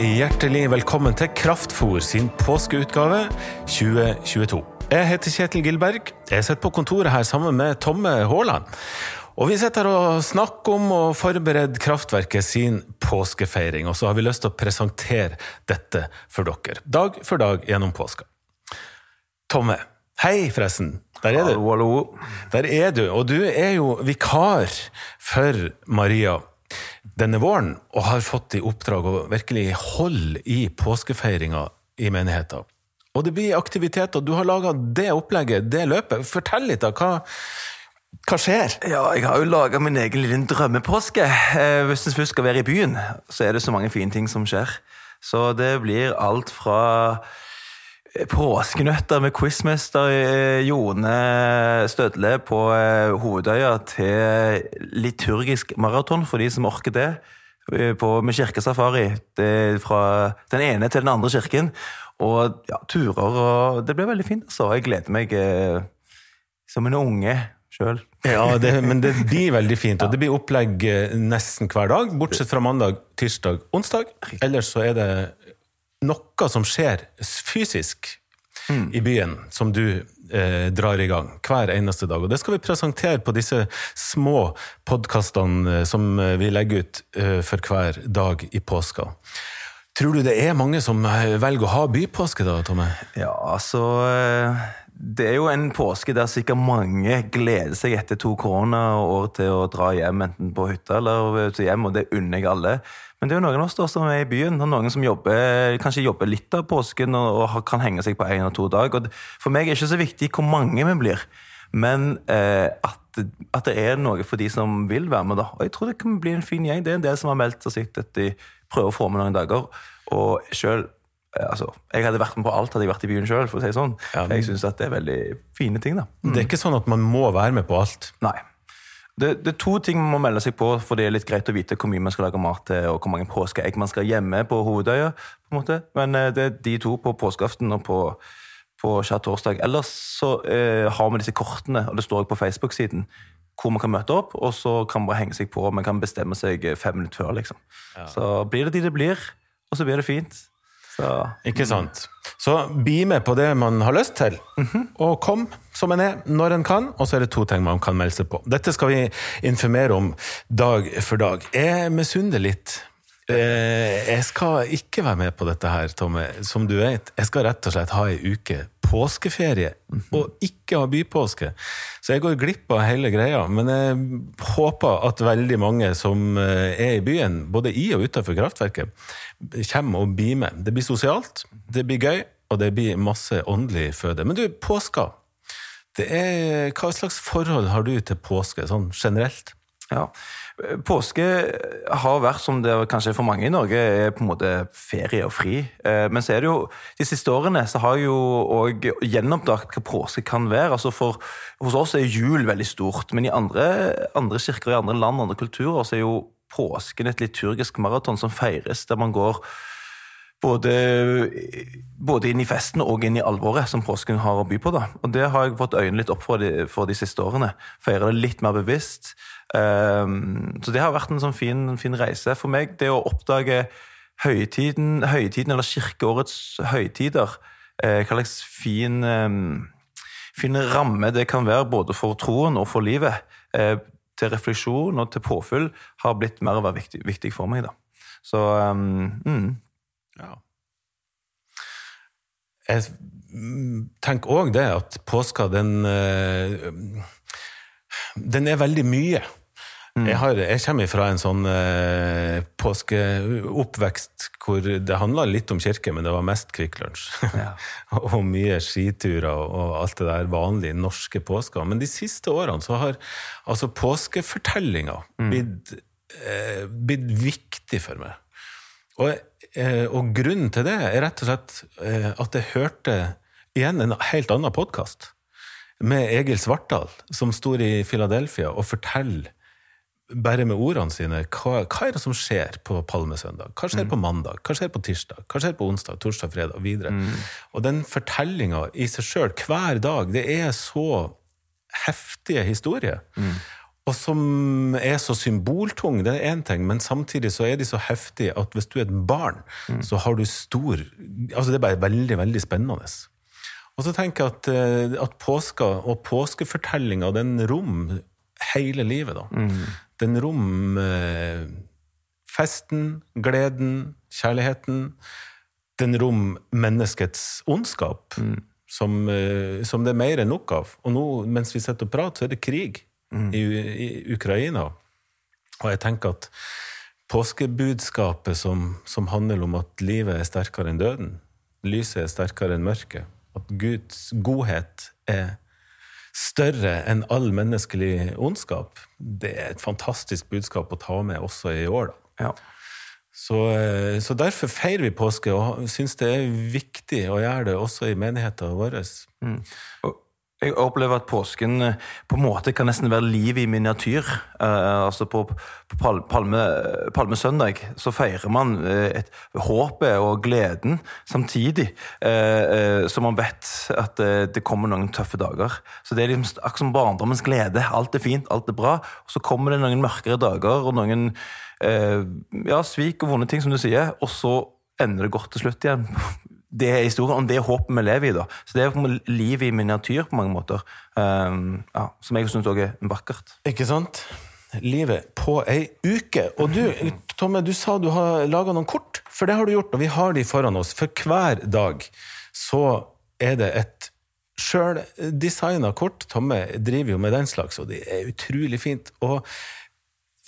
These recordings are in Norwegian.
hjertelig velkommen til Kraftfôr sin påskeutgave 2022. Jeg heter Kjetil Gilberg. Jeg sitter på kontoret her sammen med Tomme Haaland. Og vi sitter her og snakker om å forberede Kraftverket sin påskefeiring. Og så har vi lyst til å presentere dette for dere, dag for dag gjennom påska. Tomme, hei forresten. Der er du. Hallo, hallo. Der er du, og du er jo vikar for Maria denne våren, og har fått i oppdrag å virkelig holde i påskefeiringa i menigheten. Og det blir aktivitet, og du har laga det opplegget, det løpet. Fortell litt, da. Hva, hva skjer? Ja, jeg har jo laga min egen lille drømmepåske. Eh, hvis en først skal være i byen, så er det så mange fine ting som skjer. Så det blir alt fra påskenøtter med quizmester eh, Jone Stødle på eh, Hovedøya til liturgisk maraton for de som orker det. eh, På, med kirkesafari. Det fra den ene til den andre kirken. Og ja, turer og Det blir veldig fint, altså. Jeg gleder meg eh, som en unge sjøl. Ja, det, men det blir veldig fint, og det blir opplegg nesten hver dag, bortsett fra mandag, tirsdag, onsdag. Ellers så er det noe som skjer fysisk i byen, som du eh, drar i gang hver eneste dag. Og det skal vi presentere på disse små podkastene eh, som eh, vi legger ut eh, for hver dag i påska. Tror du det er mange som eh, velger å ha bypåske da, Tomme? Ja, altså eh, Det er jo en påske der sikkert mange gleder seg etter to koronaår til å dra hjem, enten på hytta eller til hjem, og det unner jeg alle. Men det er jo noen av oss da som er i byen, og noen som jobber, kanskje jobber litt av påsken og, og kan henge seg på en og to dager. For meg er det ikke så viktig hvor mange vi blir, men eh, at, at det er noe for de som vil være med. da. Og jeg tror det kan bli en fin gjeng. Det er en del som har meldt seg at de prøver å få med noen dager. Og selv, altså, Jeg hadde vært med på alt hadde jeg vært i byen sjøl. Si sånn. Ja, men- Jeg syns det er veldig fine ting. da. Det er ikke sånn at man må være med på alt. Nei. Det, det er to ting man må melde seg på, for det er litt greit å vite hvor mye man skal lage mat til, og hvor mange påskeegg man skal gjemme på Hovedøya. på en måte. Men eh, det er de to på påskeaften og på, på skjærtorsdag. Ellers så eh, har vi disse kortene, og det står også på Facebook-siden, hvor man kan møte opp, og så kan man bare henge seg på. Man kan bestemme seg eh, fem minutter før, liksom. Så blir det de det blir, og så blir det fint. Så Ikke sant? Så bli med på det man har lyst til, og kom som en er, når en kan. Og så er det to ting man kan melde seg på. Dette skal vi informere om dag for dag. Jeg misunner litt. Eh, Jeg skal ikke være med på dette her, Tomme. Som du vet, jeg skal rett og slett ha ei uke påskeferie, og ikke ha bypåske. Så jeg går glipp av hele greia. Men jeg håper at veldig mange som eh, er i byen, både i og utenfor kraftverket, kommer og blir med. Det blir sosialt, det blir gøy, og det blir masse åndelig føde. Men du, påska. Er, hva slags forhold har du til påske, sånn generelt? Ja. Påske har vært, som det kanskje er for mange i Norge, er på en måte ferie og fri. Eh, Men så er det jo, de siste årene så har jeg jo òg gjenoppdaget hva påske kan være. Altså for, hos oss er jul veldig stort, men i andre, andre kirker i andre land andre kulturer så er jo påsken et liturgisk maraton som feires, der man går både, både inn i festen og inn i alvoret som påsken har å by på. da. Og Det har jeg fått øynene litt opp for de, for de siste årene. Feire det litt mer bevisst. Um, så det har vært en sånn fin, fin reise for meg. Det å oppdage høytiden, høytiden eller kirkeårets høytider. Eh, hva slags fin, ehm, fin ramme det kan være både for troen og for livet. Eh, til refleksjon og til påfyll har blitt mer og mer viktig, viktig for meg. da. Så um, mm. Ja. Jeg mm, tenker òg det at påska, den eh, Den er veldig mye. Jeg, har, jeg kommer fra en sånn eh, påskeoppvekst hvor det handla litt om kirke, men det var mest Kvikk Lunsj. Ja. og mye skiturer og alt det der vanlige norske påsker. Men de siste årene så har altså påskefortellinga blitt, eh, blitt viktig for meg. Og, eh, og grunnen til det er rett og slett eh, at jeg hørte igjen en helt annen podkast med Egil Svartdal, som står i Philadelphia og forteller bare med ordene sine hva, hva er det som skjer på palmesøndag? Hva skjer på mandag? Hva skjer på tirsdag? Hva skjer på onsdag, torsdag, fredag og videre? Og den fortellinga i seg sjøl hver dag, det er så heftige historier. Og som er så symboltung, det er én ting, men samtidig så er de så heftige at hvis du er et barn, så har du stor Altså, det er bare veldig, veldig spennende. Og så tenker jeg at, eh, at påska og påskefortellinga, den rom hele livet, da. Den rom eh, festen, gleden, kjærligheten. Den rom menneskets ondskap, som, eh, som det er mer enn nok av. Og nå, mens vi sitter og prater, så er det krig i, i Ukraina. Og jeg tenker at påskebudskapet som, som handler om at livet er sterkere enn døden, lyset er sterkere enn mørket, at Guds godhet er større enn all menneskelig ondskap, det er et fantastisk budskap å ta med også i år. da. Ja. Så, eh, så derfor feirer vi påske, og syns det er viktig å gjøre det også i menigheten vår. Og Jeg opplever at påsken eh, på en måte kan nesten være liv i miniatyr. Uh, altså På, på palme, palmesøndag så feirer man et, håpet og gleden samtidig uh, uh, som man vet at det kommer noen tøffe dager. Så Det er liksom akkurat som barndommens glede. Alt er fint, alt er bra. Og så kommer det noen mørkere dager og noen ja, svik og vonde ting, som du sier, og så ender det godt til slutt igjen. Det er historien, og det er håpet vi lever i. da. Så Det er måte livet i miniatyr på mange måter, um, ja, som jeg syns òg er vakkert. Ikke sant? Livet på ei uke. Og du, Tomme, du sa du har laga noen kort, for det har du gjort, og vi har de foran oss. For hver dag så er det et sjøldesigna kort. Tomme driver jo med den slags, og det er utrolig fint. Og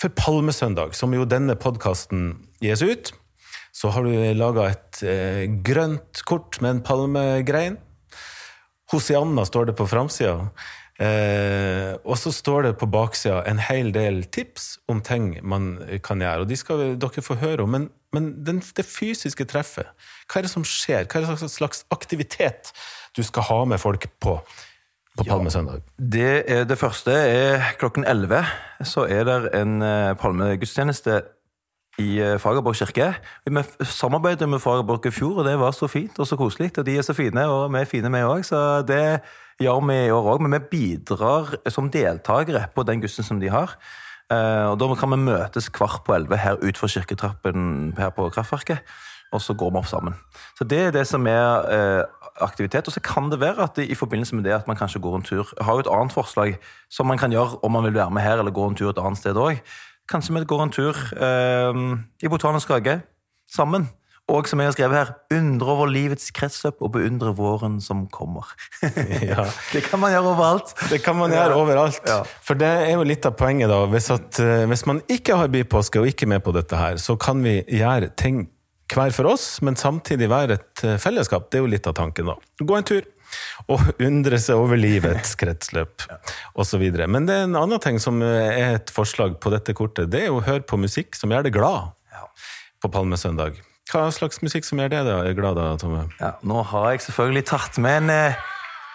for Palmesøndag, som jo denne podkasten gis ut, så har du laga et eh, grønt kort med en palmegrein. Hosianna står det på framsida. Eh, og så står det på baksida en hel del tips om ting man kan gjøre. Og de skal dere få høre om. Men, men den, det fysiske treffet, hva er det som skjer? Hva er det slags aktivitet du skal ha med folk på på Palmesøndag? Det, er, det første er klokken 11. Så er det en eh, palmegudstjeneste i eh, Fagerborg kirke. Vi samarbeidet med Fagerborg i fjor, og det var så fint og så koselig. Og de er så fine, og vi er fine, vi òg. Så det gjør vi i år òg. Men vi bidrar som deltakere på den gudstjenesten de har. Eh, og Da kan vi møtes kvart på elleve her utenfor kirketrappen her på Kraftverket. Og så går vi opp sammen. Så Det er det som er eh, aktivitet. Og så kan det være at det, i forbindelse med det at man kanskje går en tur har jo et annet forslag som man kan gjøre om man vil være med her eller gå en tur et annet sted òg. Kanskje vi går en tur eh, i Botanisk hage sammen. Og som jeg har skrevet her, undre over livets kretsløp og beundre våren som kommer. Ja. Det kan man gjøre overalt. Det kan man gjøre overalt. Ja. For det er jo litt av poenget, da. Hvis, at, eh, hvis man ikke har bypåske og ikke er med på dette her, så kan vi gjøre ting hver for oss, men samtidig være et eh, fellesskap. Det er jo litt av tanken, da. Gå en tur. Og undre seg over livets kretsløp osv. Men det er en annen ting som er et forslag på dette kortet. Det er å høre på musikk som gjør deg glad Ja. på palmesøndag. Hva slags musikk som gjør det da, glad da, Tomme? Ja, nå har jeg selvfølgelig tatt med en, eh,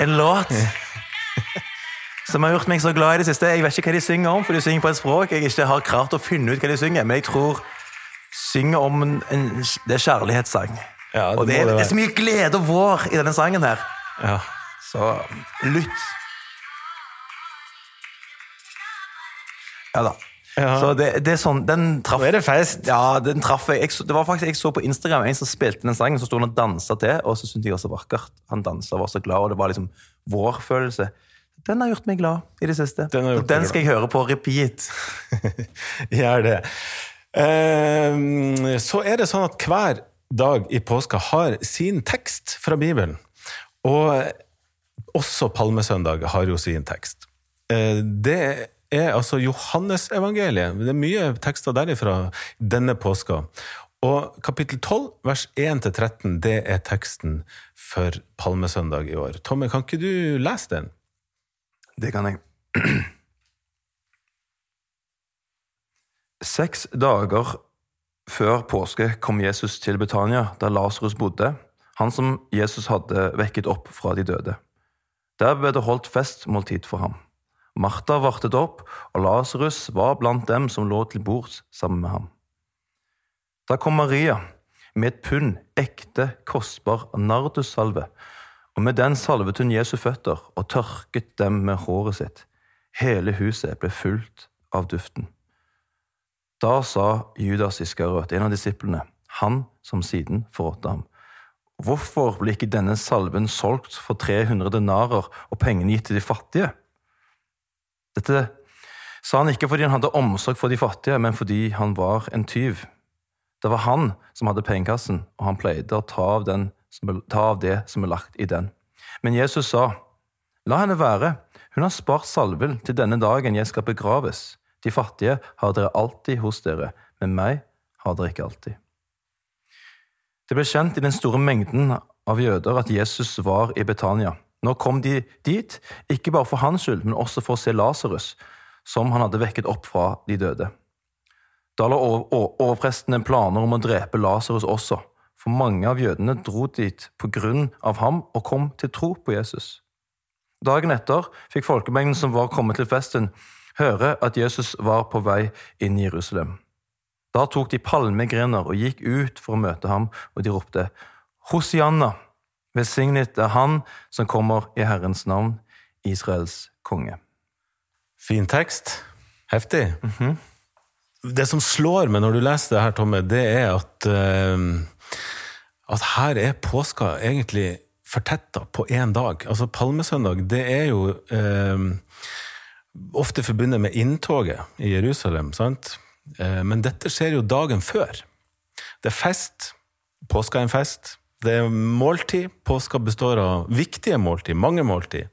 en låt som har gjort meg så glad i det siste. Jeg vet ikke hva de synger om, for de synger på et språk jeg ikke har klart å finne ut hva de synger. Men jeg tror synger om en, en, det er kjærlighetssang. Ja, det og det er, det det er så mye glede og vår i denne sangen her. Ja. Så lytt. Ja da. Ja. Så det, det er sånn, den traff Nå er det fest. Ja, den traff jeg. jeg. Det var faktisk, jeg så på Instagram en som spilte den sangen, så sto han og dansa til, og så syntes jeg det var så vakkert. Han dansa og var så glad, og det var liksom vår-følelse. Den har gjort meg glad i det siste. Den og den skal jeg høre på repeat. Gjør det. Um, Så er det sånn at hver dag i påska har sin tekst fra Bibelen. Og også Palmesøndag har jo sin tekst. Eh, Det er altså Johannesevangeliet. Det er mye tekster derifra denne påska. Og kapittel 12, vers 1-13, det er teksten for Palmesøndag i år. Tomme, kan ikke du lese den? Det kan jeg. Seks dager før påske kom Jesus til Betania, der Lasarus bodde, han som Jesus hadde vekket opp fra de døde. Der ble det holdt festmåltid for ham. Martha vartet opp, og Lasarus var blant dem som lå til bords sammen med ham. Da kom Maria med et pund ekte, kostbar nardussalve, og med den salvet hun Jesu føtter og tørket dem med håret sitt. Hele huset ble fullt av duften. Da sa Judas Iskarøt, en av disiplene, han som siden forrådte ham, hvorfor ble ikke denne salven solgt for 300 denarer og pengene gitt til de fattige? Dette sa han ikke fordi han hadde omsorg for de fattige, men fordi han var en tyv. Det var han som hadde pengekassen, og han pleide å ta av, den, ta av det som er lagt i den. Men Jesus sa, La henne være, hun har spart salven til denne dagen jeg skal begraves. De fattige har dere alltid hos dere, men meg har dere ikke alltid. Det ble kjent i den store mengden av jøder at Jesus var i Betania. Nå kom de dit, ikke bare for hans skyld, men også for å se Lasarus, som han hadde vekket opp fra de døde. Da la overprestene planer om å drepe Lasarus også, for mange av jødene dro dit på grunn av ham og kom til tro på Jesus. Dagen etter fikk folkemengden som var kommet til festen, høre at Jesus var på vei inn i Jerusalem. Da tok de palmegrener og gikk ut for å møte ham, og de ropte, Hosianna, velsignet er Han som kommer i Herrens navn, Israels konge. Fin tekst. Heftig. Mm -hmm. Det som slår meg når du leser det her, Tomme, det er at, uh, at her er påska egentlig fortetta på én dag. Altså Palmesøndag, det er jo uh, ofte forbundet med inntoget i Jerusalem, sant? Uh, men dette skjer jo dagen før. Det er fest. Påska er en fest. Det er måltid. Påska består av viktige måltid, mange måltid.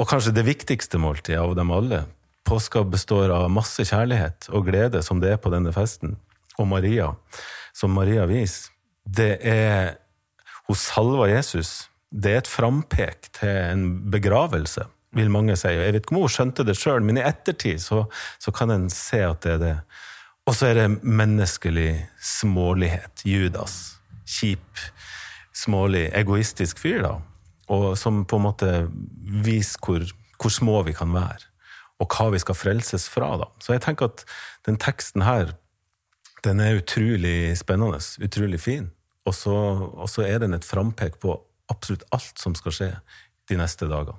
Og kanskje det viktigste måltidet av dem alle. Påska består av masse kjærlighet og glede, som det er på denne festen. Og Maria, som Maria viser. Det er Hun salva Jesus. Det er et frampek til en begravelse, vil mange si. Jeg vet ikke om hun skjønte det sjøl, men i ettertid så, så kan en se at det er det. Og så er det menneskelig smålighet. Judas. Kjip, smålig, egoistisk fyr, da og som på en måte viser hvor, hvor, små vi kan være, og hva vi skal frelses fra. da. Så jeg tenker at den teksten her, den er utrolig spennende, utrolig fin. Og så, og så er den et frampek på absolutt alt som skal skje de neste dagene.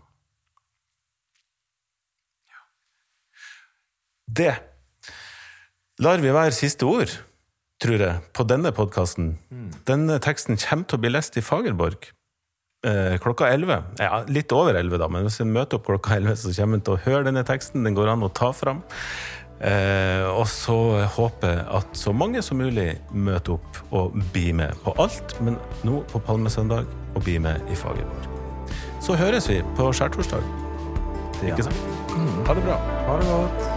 Det lar vi være siste ord, tror jeg, på denne podkasten. Mm. Denne teksten kommer til å bli lest i Fagerborg eh, klokka 11. Ja, litt over 11, da, men hvis en møter opp klokka 11, så kommer en til å høre denne teksten. Den går an å ta fram. Eh, og så håper jeg at så mange som mulig møter opp og blir med på alt, men nå på Palmesøndag, og blir med i Fagerborg. Så høres vi på skjærtorsdag. Ikke sant? Ha det bra. Ha det godt.